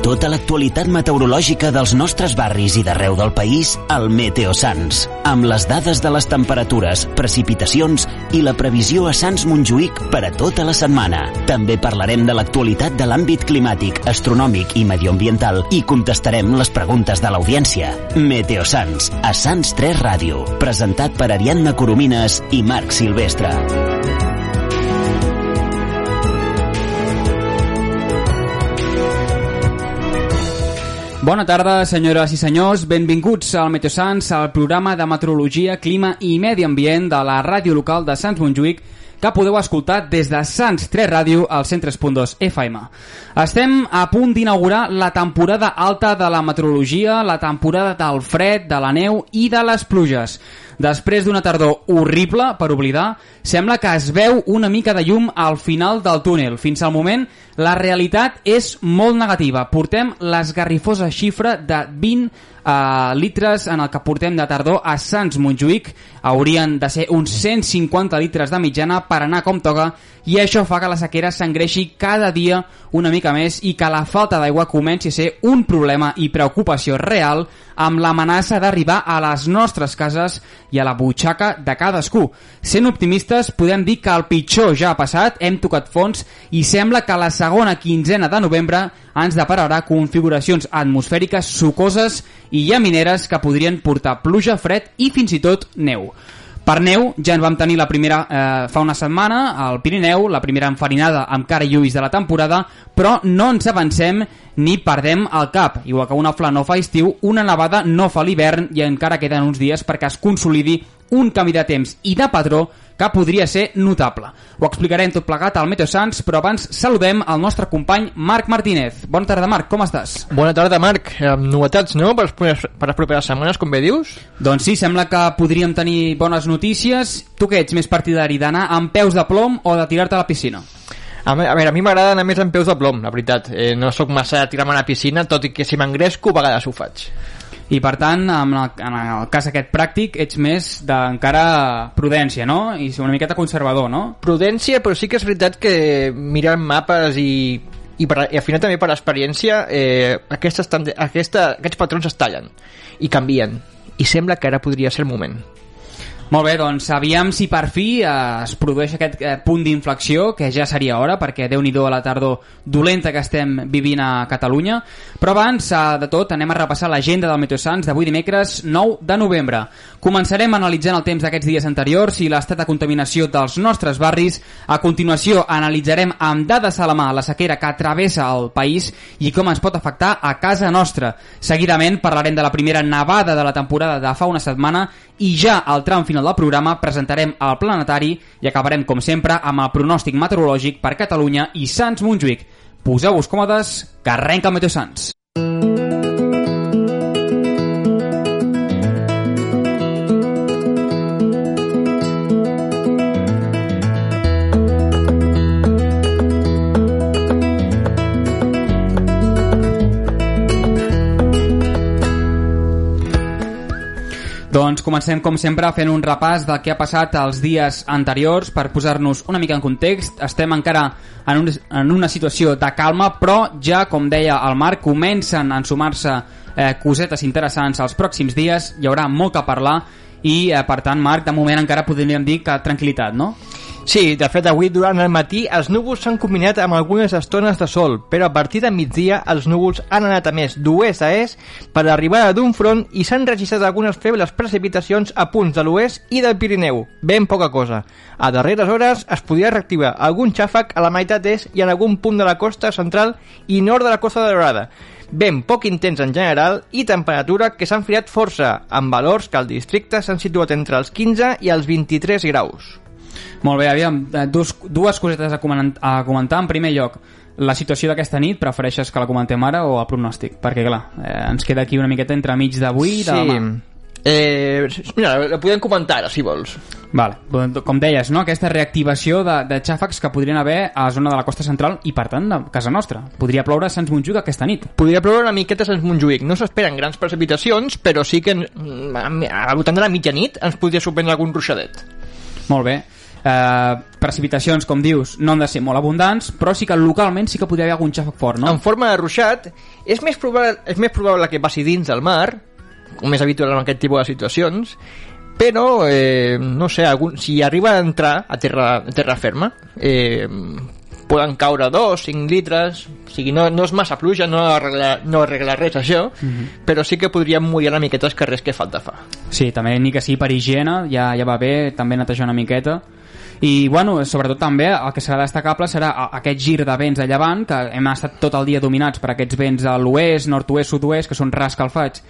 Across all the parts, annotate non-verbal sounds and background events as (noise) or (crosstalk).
Tota l'actualitat meteorològica dels nostres barris i d'arreu del país al Meteosans, amb les dades de les temperatures, precipitacions i la previsió a Sants Montjuïc per a tota la setmana. També parlarem de l'actualitat de l'àmbit climàtic, astronòmic i medioambiental i contestarem les preguntes de l'audiència. Meteosans, a Sants 3 Ràdio, presentat per Ariadna Coromines i Marc Silvestre. Bona tarda, senyores i senyors. Benvinguts al Meteosans, al programa de meteorologia, clima i medi ambient de la ràdio local de Sants Montjuïc, que podeu escoltar des de Sants 3 Ràdio al 103.2 FM. Estem a punt d'inaugurar la temporada alta de la meteorologia, la temporada del fred, de la neu i de les pluges. Després d'una tardor horrible per oblidar, sembla que es veu una mica de llum al final del túnel. Fins al moment, la realitat és molt negativa. Portem l'esgarrifosa xifra de 20 uh, litres en el que portem de tardor a Sants Montjuïc. Haurien de ser uns 150 litres de mitjana per anar com toca i això fa que la sequera s'engreixi cada dia una mica més i que la falta d'aigua comenci a ser un problema i preocupació real amb l'amenaça d'arribar a les nostres cases i a la butxaca de cadascú. Sent optimistes, podem dir que el pitjor ja ha passat, hem tocat fons i sembla que la segona quinzena de novembre ens depararà configuracions atmosfèriques sucoses i llamineres que podrien portar pluja, fred i fins i tot neu. Per neu ja en vam tenir la primera eh, fa una setmana al Pirineu, la primera enfarinada amb cara i ulls de la temporada, però no ens avancem ni perdem el cap. Igual que una fla no fa estiu, una nevada no fa l'hivern i encara queden uns dies perquè es consolidi un canvi de temps i de patró que podria ser notable. Ho explicarem tot plegat al Meteosans, però abans saludem el nostre company Marc Martínez. Bona tarda, Marc, com estàs? Bona tarda, Marc. Amb novetats, no?, per les, properes, per les properes setmanes, com bé dius? Doncs sí, sembla que podríem tenir bones notícies. Tu que ets més partidari d'anar amb peus de plom o de tirar-te a la piscina? A, a veure, a mi m'agrada anar més amb peus de plom, la veritat. Eh, no sóc massa de tirar-me a la piscina, tot i que si m'engresco, a vegades ho faig. I per tant, en el, en el cas aquest pràctic, ets més d'encara prudència, no? I una miqueta conservador, no? Prudència, però sí que és veritat que mirant mapes i, i, per, i al final també per experiència eh, aquestes, aquesta, aquests patrons es tallen i canvien i sembla que ara podria ser el moment molt bé, doncs aviam si per fi eh, es produeix aquest eh, punt d'inflexió, que ja seria hora, perquè déu nhi a la tardor dolenta que estem vivint a Catalunya. Però abans eh, de tot anem a repassar l'agenda del Meteosans d'avui dimecres 9 de novembre. Començarem analitzant el temps d'aquests dies anteriors i l'estat de contaminació dels nostres barris. A continuació analitzarem amb dades a la mà la sequera que travessa el país i com ens pot afectar a casa nostra. Seguidament parlarem de la primera nevada de la temporada de fa una setmana i ja al tram final del programa presentarem el planetari i acabarem, com sempre, amb el pronòstic meteorològic per Catalunya i Sants Montjuïc. Poseu-vos còmodes, que arrenca el Meteo Sants. Doncs comencem, com sempre, fent un repàs del que ha passat els dies anteriors per posar-nos una mica en context. Estem encara en, un, en una situació de calma, però ja, com deia el Marc, comencen a ensumar-se eh, cosetes interessants els pròxims dies. Hi haurà molt que parlar i, eh, per tant, Marc, de moment encara podríem dir que tranquil·litat, no? Sí, de fet avui durant el matí els núvols s'han combinat amb algunes estones de sol, però a partir de migdia els núvols han anat a més d'oest a est per l'arribada d'un front i s'han registrat algunes febles precipitacions a punts de l'oest i del Pirineu, ben poca cosa. A darreres hores es podria reactivar algun xàfec a la meitat est i en algun punt de la costa central i nord de la costa de Dorada, ben poc intens en general i temperatura que s'han friat força, amb valors que al districte s'han situat entre els 15 i els 23 graus. Molt bé, aviam, eh, dos, dues cosetes a comentar, a comentar. En primer lloc, la situació d'aquesta nit, prefereixes que la comentem ara o el pronòstic? Perquè, clar, eh, ens queda aquí una miqueta entre mig d'avui i de sí. demà. Eh, mira, la podem comentar ara, si vols. Vale. Com deies, no? aquesta reactivació de, de xàfecs que podrien haver a la zona de la costa central i, per tant, a casa nostra. Podria ploure a Sants Montjuïc aquesta nit. Podria ploure una miqueta a Sants Montjuïc. No s'esperen grans precipitacions, però sí que al voltant de la mitjanit ens podria sorprendre algun ruixadet. Molt bé. Eh, precipitacions, com dius, no han de ser molt abundants, però sí que localment sí que podria haver algun xàfec fort, no? En forma de ruixat, és més, probable, és més probable que passi dins del mar, com és habitual en aquest tipus de situacions, però, eh, no sé, algun, si arriba a entrar a terra, a terra ferma, eh, poden caure 2, 5 litres, o sigui, no, no és massa pluja, no arregla, no arregla res això, mm -hmm. però sí que podríem mullar una miqueta els carrers que falta fa. Sí, també ni que sigui per higiene, ja, ja va bé, també netejar una miqueta, i bueno, sobretot també el que serà destacable serà aquest gir de vents a llevant que hem estat tot el dia dominats per aquests vents a l'oest, nord-oest, sud-oest que són rascalfats.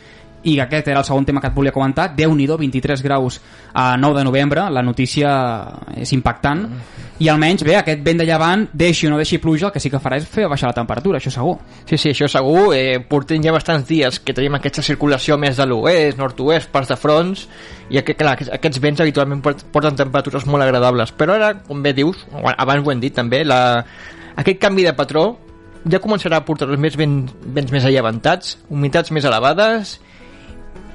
I aquest era el segon tema que et volia comentar. Déu nhi 23 graus a 9 de novembre. La notícia és impactant i almenys bé, aquest vent de llevant deixi o no deixi pluja, el que sí que farà és fer baixar la temperatura, això segur. Sí, sí, això segur, eh, portem ja bastants dies que tenim aquesta circulació més de l'oest, nord-oest, parts de fronts i aquest, clar, aquests vents habitualment porten temperatures molt agradables. Però ara, com bé dius, abans ho hem dit també la, aquest canvi de patró ja començarà a portar més vents, vents més allevantats, humitats més elevades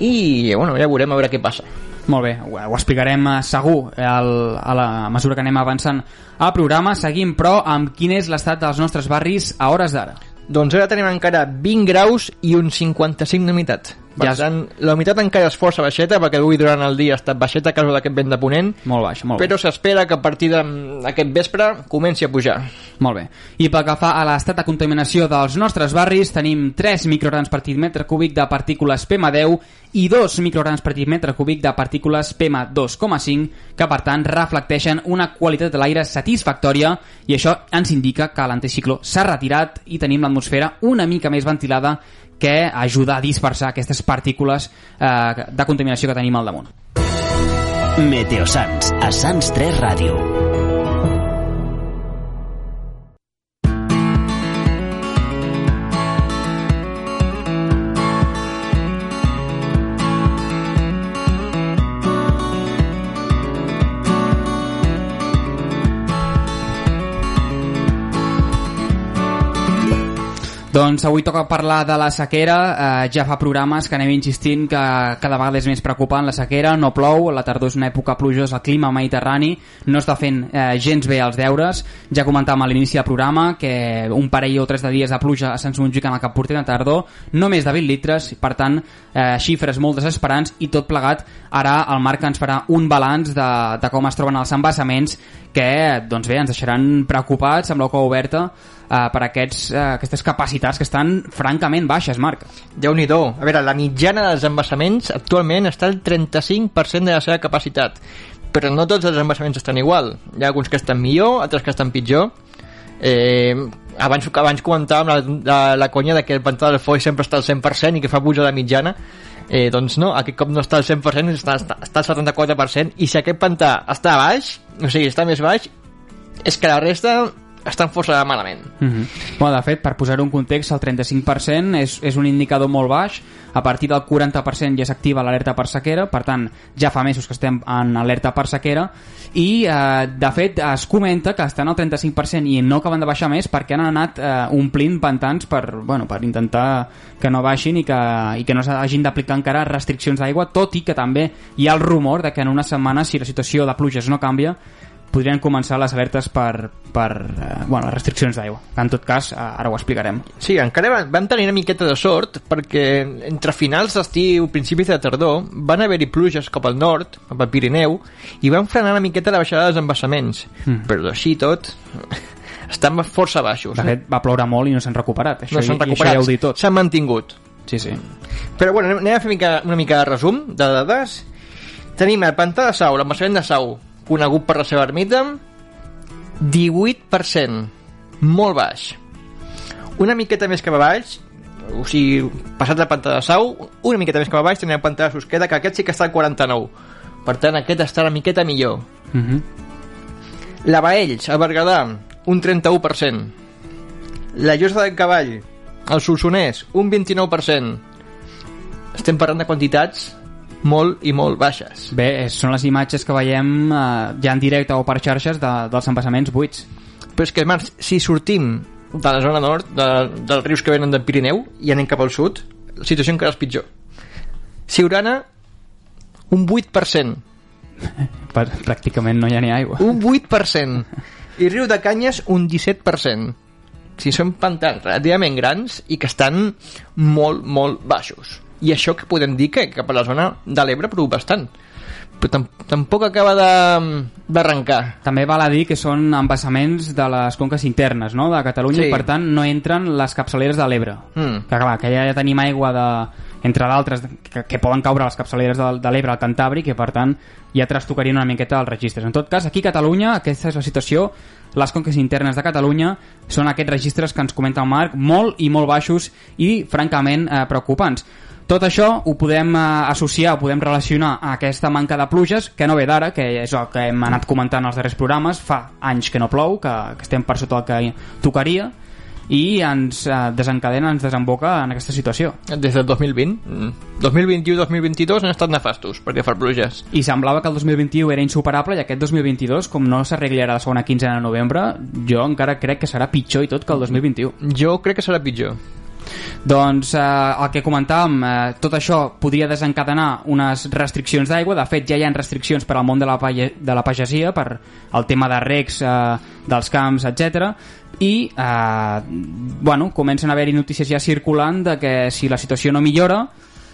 i bueno, ja veurem a veure què passa molt bé, ho, ho explicarem eh, segur el, a la mesura que anem avançant al programa. Seguim, però, amb quin és l'estat dels nostres barris a hores d'ara. Doncs ara tenim encara 20 graus i un 55 d'humitat. Per ja tant, la humitat encara és força baixeta, perquè avui durant el dia ha estat baixeta a causa d'aquest vent de ponent. Molt baix, molt Però s'espera que a partir d'aquest vespre comenci a pujar. Molt bé. I pel que fa a l'estat de contaminació dels nostres barris, tenim 3 micrograms per metre cúbic de partícules PM10 i 2 micrograms per metre cúbic de partícules PM2,5, que per tant reflecteixen una qualitat de l'aire satisfactòria i això ens indica que l'anticicló s'ha retirat i tenim l'atmosfera una mica més ventilada que ajuda a dispersar aquestes partícules eh, de contaminació que tenim al damunt. Meteosans, a Sants 3 Ràdio. Doncs avui toca parlar de la sequera, eh, ja fa programes que anem insistint que cada vegada és més preocupant la sequera, no plou, la tardor és una època plujosa, el clima mediterrani no està fent eh, gens bé els deures, ja comentàvem a l'inici del programa que un parell o tres de dies de pluja a Sant Montjuïc en el que portem de tardor, no més de 20 litres, per tant, eh, xifres molt desesperants i tot plegat, ara el Marc ens farà un balanç de, de com es troben els embassaments que, doncs bé, ens deixaran preocupats amb l'oca oberta eh, per aquests, eh, aquestes capacitats que estan francament baixes, Marc. déu nhi A veure, la mitjana dels embassaments actualment està al 35% de la seva capacitat, però no tots els embassaments estan igual. Hi ha alguns que estan millor, altres que estan pitjor. Eh, abans, abans comentàvem la, la, la conya de que el pantà del Foix sempre està al 100% i que fa puja de mitjana eh, doncs no, aquest cop no està al 100% està, està, està al 74% i si aquest pantà està baix o sigui, està més baix és que la resta estan força malament. Mm -hmm. bueno, de fet, per posar un context, el 35% és, és un indicador molt baix, a partir del 40% ja s'activa l'alerta per sequera, per tant, ja fa mesos que estem en alerta per sequera, i eh, de fet es comenta que estan al 35% i no acaben de baixar més perquè han anat eh, omplint pantans per, bueno, per intentar que no baixin i que, i que no s'hagin d'aplicar encara restriccions d'aigua, tot i que també hi ha el rumor de que en una setmana, si la situació de pluges no canvia, podrien començar les alertes per, per eh, bueno, les restriccions d'aigua. En tot cas, eh, ara ho explicarem. Sí, encara vam tenir una miqueta de sort perquè entre finals d'estiu, principis de tardor, van haver-hi pluges cap al nord, cap al Pirineu, i van frenar una miqueta la baixada dels embassaments. Mm. Però així tot (laughs) estan força baixos. De fet, va ploure molt i no s'han recuperat. Això, no s'han recuperat, ja s'han mantingut. Sí, sí. Però bueno, anem a fer una mica, una mica de resum de dades. Tenim el pantà de Sau, l'embassament de Sau, conegut per la seva ermita, 18%, molt baix. Una miqueta més que va baix, o sigui, passat la pantà de Sau, una miqueta més que va baix tenim la pantà de Susqueda, que aquest sí que està al 49. Per tant, aquest està una miqueta millor. Uh mhm. -huh. La Baells, a Berguedà, un 31%. La Llosa del Cavall, el Solsonès, un 29%. Estem parlant de quantitats molt i molt baixes. Bé, són les imatges que veiem eh, ja en directe o per xarxes de, dels embassaments buits. Però és que, Marc, si sortim de la zona nord, de, dels rius que venen del Pirineu, i anem cap al sud, la situació encara és pitjor. Siurana, un 8% (laughs) Per, pràcticament no hi ha ni aigua. Un 8%. I Riu de Canyes, un 17%. Si són pantans relativament grans i que estan molt, molt baixos. I això que podem dir que cap a la zona de l'Ebre prou bastant. Però tam tampoc acaba de- d'arrencar. També val a dir que són embassaments de les conques internes no? de Catalunya Sí. i per tant no entren les capçaleres de l'Ebre. Mm. Que clar, que ja tenim aigua de, entre d'altres que, que poden caure a les capçaleres de, de l'Ebre al Cantàbric i per tant ja trastocarien una miqueta els registres. En tot cas, aquí a Catalunya, aquesta és la situació, les conques internes de Catalunya són aquests registres que ens comenta el Marc, molt i molt baixos i francament eh, preocupants. Tot això ho podem eh, associar, ho podem relacionar a aquesta manca de pluges, que no ve d'ara, que és el que hem anat comentant als darrers programes, fa anys que no plou, que, que estem per sota el que tocaria, i ens eh, desencadena, ens desemboca en aquesta situació. Des del 2020. mm, 2021-2022 han estat nefastos perquè fa pluges. I semblava que el 2021 era insuperable i aquest 2022, com no s'arreglarà la segona quinzena de novembre, jo encara crec que serà pitjor i tot que el 2021. Jo crec que serà pitjor. Doncs eh, el que comentàvem, eh, tot això podria desencadenar unes restriccions d'aigua, de fet ja hi ha restriccions per al món de la, de la pagesia, per el tema de recs eh, dels camps, etc. i eh, bueno, comencen a haver-hi notícies ja circulant de que si la situació no millora,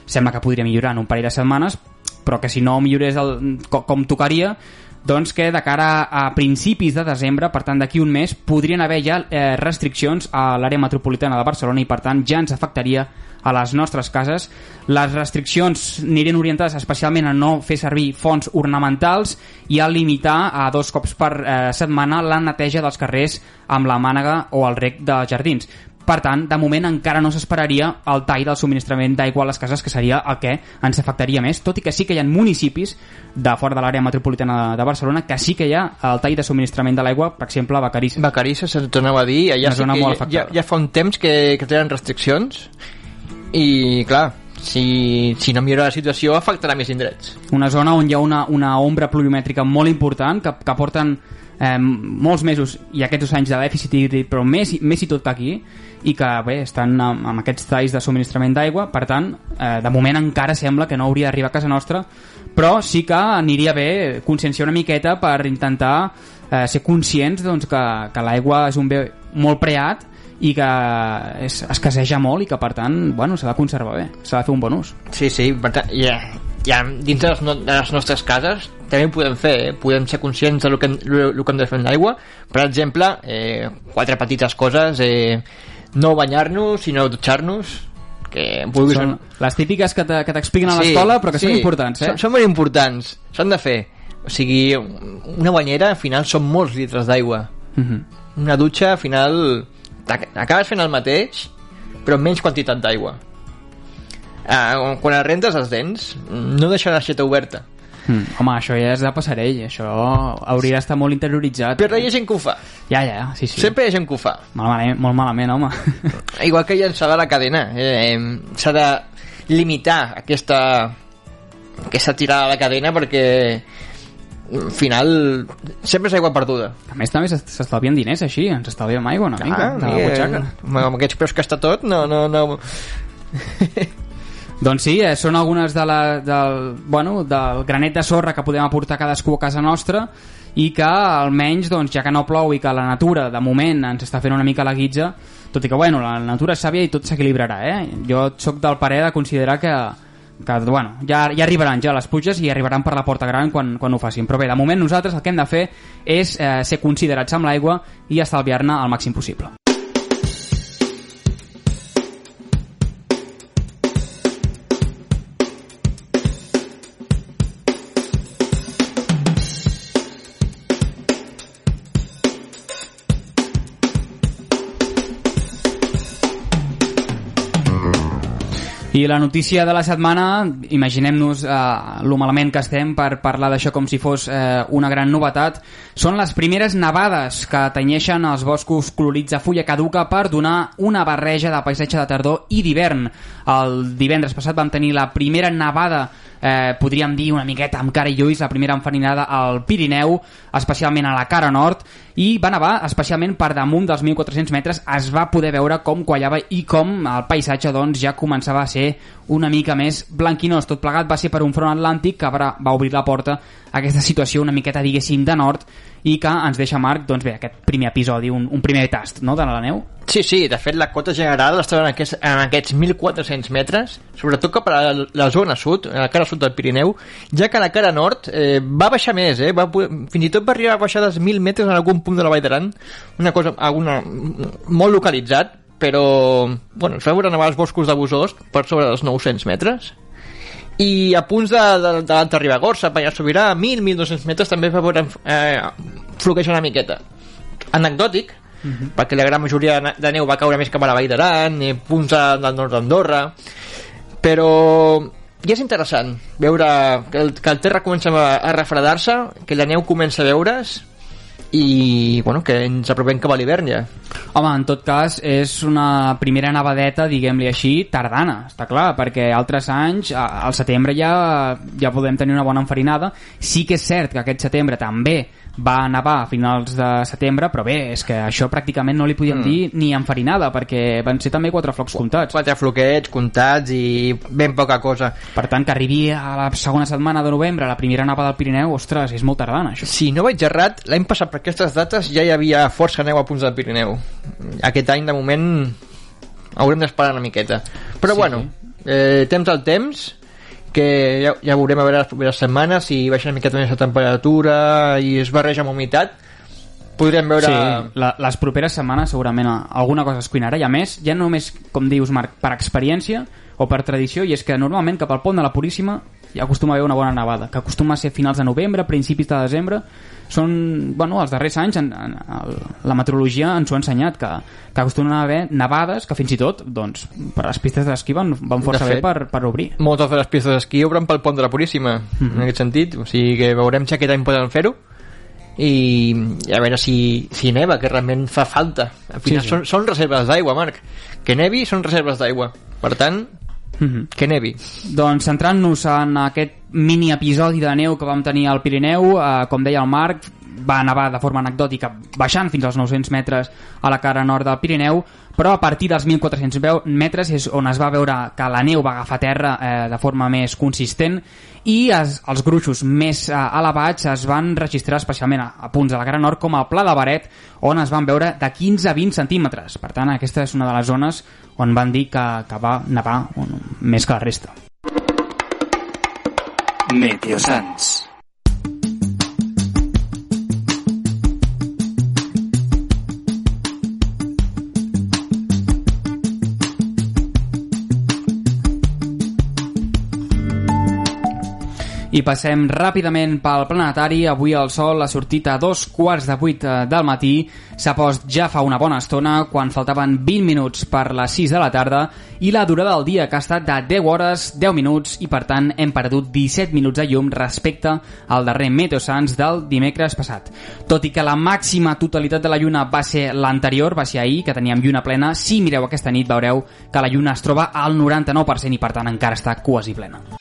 sembla que podria millorar en un parell de setmanes, però que si no millorés el, com, com tocaria, doncs que de cara a principis de desembre, per tant d'aquí un mes, podrien haver ja eh, restriccions a l'àrea metropolitana de Barcelona i per tant ja ens afectaria a les nostres cases. Les restriccions anirien orientades especialment a no fer servir fonts ornamentals i a limitar a dos cops per eh, setmana la neteja dels carrers amb la mànega o el rec dels jardins. Per tant, de moment encara no s'esperaria el tall del subministrament d'aigua a les cases, que seria el que ens afectaria més, tot i que sí que hi ha municipis de fora de l'àrea metropolitana de Barcelona que sí que hi ha el tall de subministrament de l'aigua, per exemple, a Vacarisses. Vacarissa, se'ns tornava a dir, allà sí que ja, ja, ja fa un temps que, que tenen restriccions i, clar, si, si no millora la situació afectarà més indrets. una zona on hi ha una, una ombra pluviomètrica molt important que, que porten eh, molts mesos i aquests dos anys de dèficit hídric però més, més i tot aquí i que bé, estan amb, amb aquests talls de subministrament d'aigua. Per tant, eh, de moment encara sembla que no hauria d'arribar a casa nostra però sí que aniria bé conscienciar una miqueta per intentar eh, ser conscients doncs, que, que l'aigua és un bé molt preat i que es, escasseja molt i que per tant bueno, s'ha de conservar bé, s'ha de fer un bon ús. Sí, sí, per tant, ja, ja dins de les, no, de les nostres cases també ho podem fer, eh? podem ser conscients del que, hem- que hem de fer amb l'aigua. Per exemple, eh, quatre petites coses, eh, no banyar-nos, sinó dutxar-nos, que vulguis... Són les típiques que te- que t'expliquen a l'escola, però que són importants, eh? Són, són molt importants, s'han de fer. O sigui, una banyera al final són molts litres d'aigua. Mhm. Una dutxa al final acabes fent el mateix, però amb menys quantitat d'aigua. Ah, quan rentes els dents, no deixar l'aixeta oberta. Mm. Home, això ja és de passarell, això hauria d'estar molt interioritzat. Però hi ha gent que ho fa. Ja, ja, sí, sí. Sempre hi ha gent que ho fa. Malament, molt malament, home. (laughs) Igual que llançar la cadena. Eh, S'ha de limitar aquesta, aquesta tirada a la cadena perquè al final sempre és aigua perduda. A més, també s'est- s'estalvien diners així, ens estalviem aigua una mica, de la eh, butxaca. amb aquests preus que està tot, no, no, no... (laughs) Doncs sí, eh, són algunes de la, del, bueno, del granet de sorra que podem aportar cadascú a casa nostra i que almenys, doncs, ja que no plou i que la natura, de moment, ens està fent una mica la guitza, tot i que, bueno, la natura és sàvia i tot s'equilibrarà, eh? Jo sóc del parer de considerar que, que bueno, ja, ja arribaran ja les pluges i arribaran per la porta gran quan, quan ho facin. Però bé, de moment nosaltres el que hem de fer és eh, ser considerats amb l'aigua i estalviar-ne el màxim possible. I la notícia de la setmana, imaginem-nos eh, lo malament que estem per parlar d'això com si fos eh, una gran novetat, són les primeres nevades que tenyeixen els boscos colorits de fulla caduca per donar una barreja de paisatge de tardor i d'hivern. El divendres passat vam tenir la primera nevada eh, podríem dir una miqueta amb cara i ulls, la primera enfarinada al Pirineu, especialment a la cara nord, i va nevar especialment per damunt dels 1.400 metres, es va poder veure com quallava i com el paisatge doncs, ja començava a ser una mica més blanquinós. Tot plegat va ser per un front atlàntic que va, va obrir la porta a aquesta situació una miqueta, diguéssim, de nord i que ens deixa Marc, doncs bé, aquest primer episodi, un, un primer tast, no?, de la neu. Sí, sí, de fet la cota general estava en aquests, en aquests 1.400 metres, sobretot cap a la, la zona sud, a la cara sud del Pirineu, ja que la cara nord eh, va baixar més, eh, va, fins i tot va arribar a baixar dels 1.000 metres en algun punt de la Vall d'Aran, una cosa alguna, molt localitzat, però bueno, es va veure nevar els boscos de per sobre dels 900 metres i a punts de, de, de l'Alta Ribagorça, Pallars Sobirà, a 1.000-1.200 metres també va veure eh, floquejar una miqueta anecdòtic, Uh -huh. perquè la gran majoria de neu va caure més cap a la Vall d'Aran, eh, punts del nord d'Andorra, però ja és interessant veure que el, que el terra comença a, a refredar-se, que la neu comença a veure's i bueno, que ens apropem cap a l'hivern ja. Home, en tot cas, és una primera nevadeta, diguem-li així, tardana, està clar, perquè altres anys, al setembre ja ja podem tenir una bona enfarinada. Sí que és cert que aquest setembre també va nevar a finals de setembre, però bé, és que això pràcticament no li podíem mm. dir ni enfarinada, perquè van ser també quatre flocs comptats. Quatre floquets comptats i ben poca cosa. Per tant, que arribi a la segona setmana de novembre, la primera nava del Pirineu, ostres, és molt tardana, això. Si no vaig errat, l'any passat aquestes dates ja hi havia força neu a punts del Pirineu. Aquest any, de moment, haurem d'esperar una miqueta. Però sí. bueno, eh, temps al temps, que ja, ja veurem a veure les properes setmanes si baixa una miqueta més la temperatura i es barreja amb humitat podrem veure... Sí, la, les properes setmanes segurament alguna cosa es cuinarà i a més, ja no només, com dius Marc, per experiència o per tradició, i és que normalment cap al pont de la Puríssima ja acostuma a haver una bona nevada, que acostuma a ser finals de novembre, principis de desembre, són, bueno, els darrers anys en, en, en, la meteorologia ens ho ha ensenyat, que, que acostumen a haver nevades que fins i tot, doncs, per les pistes d'esquí van, van força fet, bé per, per obrir. Moltes de les pistes d'esquí obren pel pont de la Puríssima, mm -hmm. en aquest sentit, o sigui que veurem si aquest any poden fer-ho, i a veure si, si neva, que realment fa falta. Al final sí, sí. Són, són reserves d'aigua, Marc. Que nevi són reserves d'aigua. Per tant, Mm -hmm. Que nevi. Doncs centrant-nos en aquest mini episodi de neu que vam tenir al Pirineu, eh, com deia el Marc, va nevar de forma anecdòtica baixant fins als 900 metres a la cara nord del Pirineu, però a partir dels 1.400 metres és on es va veure que la neu va agafar terra eh, de forma més consistent i es, els gruixos més eh, elevats es van registrar especialment a, a punts de la cara nord com el Pla de Baret on es van veure de 15 a 20 centímetres per tant aquesta és una de les zones on van dir que, que va nevar més que la resta. Meteosans I passem ràpidament pel planetari. Avui el Sol ha sortit a dos quarts de vuit eh, del matí. S'ha post ja fa una bona estona, quan faltaven 20 minuts per les 6 de la tarda, i la durada del dia que ha estat de 10 hores, 10 minuts, i per tant hem perdut 17 minuts de llum respecte al darrer Meteosans del dimecres passat. Tot i que la màxima totalitat de la lluna va ser l'anterior, va ser ahir, que teníem lluna plena, si mireu aquesta nit veureu que la lluna es troba al 99% i per tant encara està quasi plena.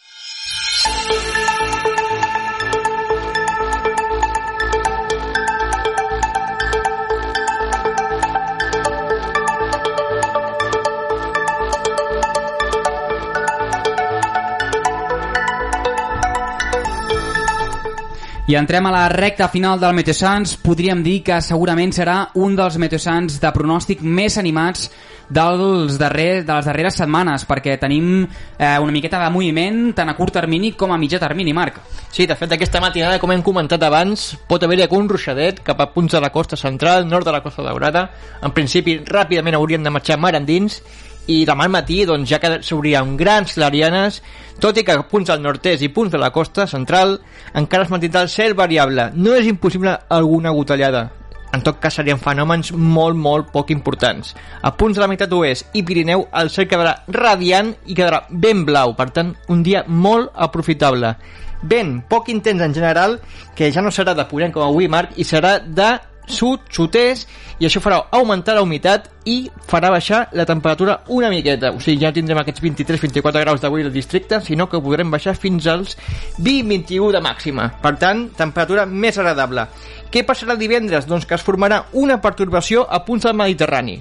I entrem a la recta final del Meteosans. Podríem dir que segurament serà un dels Meteosans de pronòstic més animats dels darrer, de les darreres setmanes, perquè tenim eh, una miqueta de moviment tant a curt termini com a mitjà termini, Marc. Sí, de fet, aquesta matinada, com hem comentat abans, pot haver-hi algun ruixadet cap a punts de la costa central, nord de la costa daurada. En principi, ràpidament hauríem de marxar mar endins i demà al matí doncs, ja que s'obrien grans clarianes, tot i que punts al nord-est i punts de la costa central encara es mantindrà el cel variable. No és impossible alguna gotellada. En tot cas serien fenòmens molt, molt poc importants. A punts de la meitat oest i Pirineu el cel quedarà radiant i quedarà ben blau, per tant, un dia molt aprofitable. Vent poc intens en general, que ja no serà de ponent com avui, Marc, i serà de sud, sud-est, i això farà augmentar la humitat i farà baixar la temperatura una miqueta. O sigui, ja tindrem aquests 23-24 graus d'avui al districte, sinó que podrem baixar fins als 20-21 de màxima. Per tant, temperatura més agradable. Què passarà divendres? Doncs que es formarà una pertorbació a punts del Mediterrani.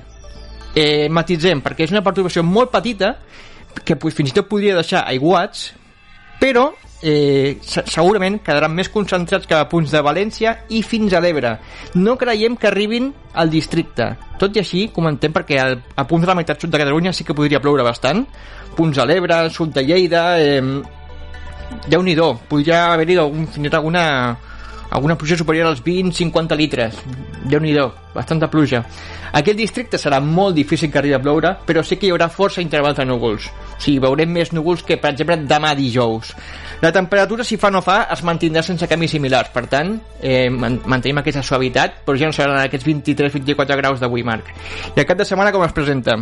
Eh, matitzem, perquè és una pertorbació molt petita, que fins i tot podria deixar aiguats, però eh, segurament quedaran més concentrats que a punts de València i fins a l'Ebre. No creiem que arribin al districte. Tot i així, comentem perquè al, a punts de la meitat sud de Catalunya sí que podria ploure bastant. Punts a l'Ebre, sud de Lleida... Eh, déu nhi podria haver-hi algun, fins i tot alguna, alguna pluja superior als 20-50 litres. déu nhi bastanta pluja. Aquell districte serà molt difícil que arribi a ploure, però sí que hi haurà força intervals de núvols. O sigui, veurem més núvols que, per exemple, demà dijous. La temperatura, si fa no fa, es mantindrà sense canvis similars. Per tant, eh, mantenim aquesta suavitat, però ja no seran aquests 23-24 graus d'avui, Marc. I el cap de setmana com es presenta?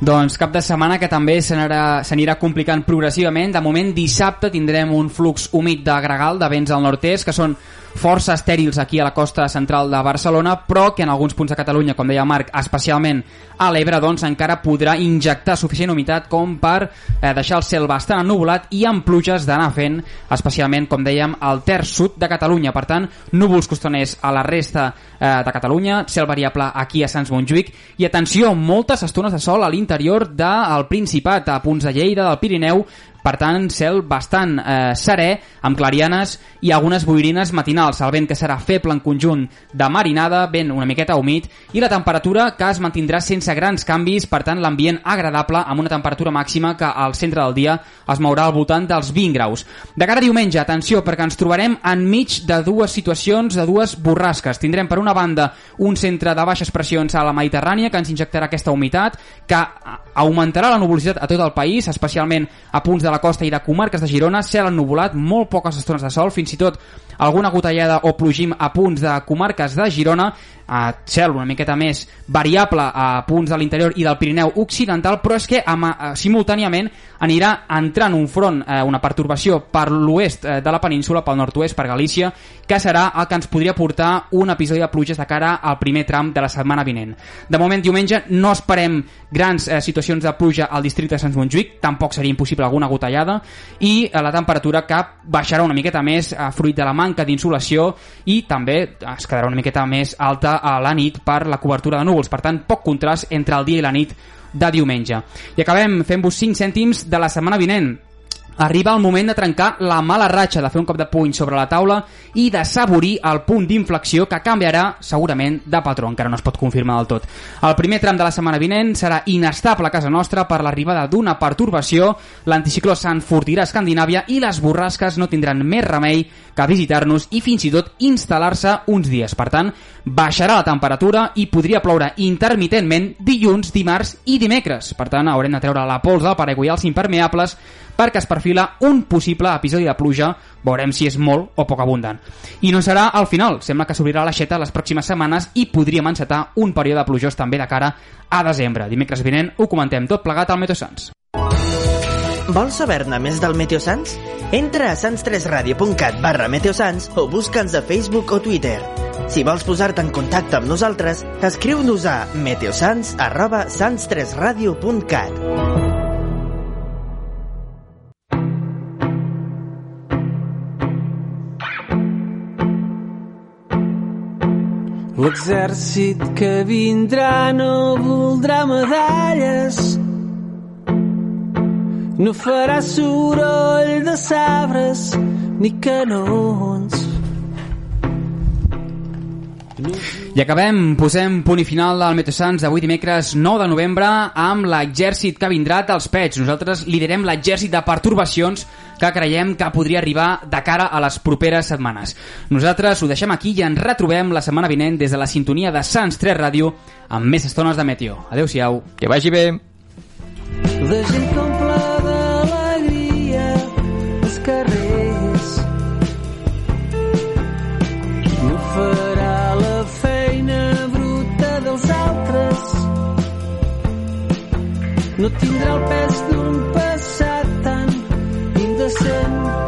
Doncs cap de setmana que també s'anirà complicant progressivament. De moment, dissabte tindrem un flux humit de gregal de vents al nord-est, que són força estèrils aquí a la costa central de Barcelona, però que en alguns punts de Catalunya, com deia Marc, especialment a l'Ebre, doncs encara podrà injectar suficient humitat com per eh, deixar el cel bastant ennubulat i amb pluges d'anar fent, especialment, com dèiem, al terç sud de Catalunya. Per tant, núvols costaners a la resta eh, de Catalunya, cel variable aquí a Sants Montjuïc i atenció, moltes estones de sol a l'interior del Principat, a punts de Lleida, del Pirineu, per tant, cel bastant eh, serè, amb clarianes i algunes boirines matinals. El vent que serà feble en conjunt de marinada, vent una miqueta humit, i la temperatura que es mantindrà sense grans canvis, per tant, l'ambient agradable amb una temperatura màxima que al centre del dia es mourà al voltant dels 20 graus. De cara a diumenge, atenció, perquè ens trobarem enmig de dues situacions, de dues borrasques. Tindrem, per una banda, un centre de baixes pressions a la Mediterrània que ens injectarà aquesta humitat, que augmentarà la nuvolositat a tot el país, especialment a punts de la costa i de comarques de Girona, cel ennubulat, molt poques estones de sol, fins i tot alguna gotellada o plogim a punts de comarques de Girona, a cel una miqueta més variable a punts de l'interior i del Pirineu Occidental, però és que amb, eh, simultàniament anirà entrant un front, eh, una pertorbació per l'oest eh, de la península, pel nord-oest, per Galícia, que serà el que ens podria portar un episodi de pluges de cara al primer tram de la setmana vinent. De moment, diumenge, no esperem grans eh, situacions de pluja al districte de Sant Montjuïc, tampoc seria impossible alguna gotellada, i eh, la temperatura que baixarà una miqueta més eh, fruit de la manca d'insolació i també es quedarà una miqueta més alta a la nit per la cobertura de núvols. Per tant, poc contrast entre el dia i la nit de diumenge. I acabem fent-vos 5 cèntims de la setmana vinent arriba el moment de trencar la mala ratxa, de fer un cop de puny sobre la taula i de saborir el punt d'inflexió que canviarà segurament de patró, encara no es pot confirmar del tot. El primer tram de la setmana vinent serà inestable a casa nostra per l'arribada d'una pertorbació, l'anticicló s'enfortirà a Escandinàvia i les borrasques no tindran més remei que visitar-nos i fins i tot instal·lar-se uns dies. Per tant, baixarà la temperatura i podria ploure intermitentment dilluns, dimarts i dimecres. Per tant, haurem de treure la pols del paraigua i els impermeables perquè es perfila un possible episodi de pluja, veurem si és molt o poc abundant. I no serà al final, sembla que s'obrirà l'aixeta les pròximes setmanes i podríem encetar un període plujós també de cara a desembre. Dimecres vinent ho comentem tot plegat al Meteosans. Vols saber-ne més del Meteosans? Entra a sans3radio.cat barra meteosans o busca'ns a Facebook o Twitter. Si vols posar-te en contacte amb nosaltres, escriu-nos a meteosans arroba sans3radio.cat. L'exèrcit que vindrà no voldrà medalles, no farà soroll de sabres ni canons. I acabem, posem punt i final del Meteosans d'avui dimecres 9 de novembre amb l'exèrcit que vindrà dels pets. Nosaltres liderem l'exèrcit de pertorbacions que creiem que podria arribar de cara a les properes setmanes. Nosaltres ho deixem aquí i ens retrobem la setmana vinent des de la sintonia de Sants 3 Ràdio amb més estones de Meteo. Adéu-siau. Que vagi bé. La gent comple d'alegria els carrers no farà la feina bruta dels altres no tindrà el pes d'un passat Sin.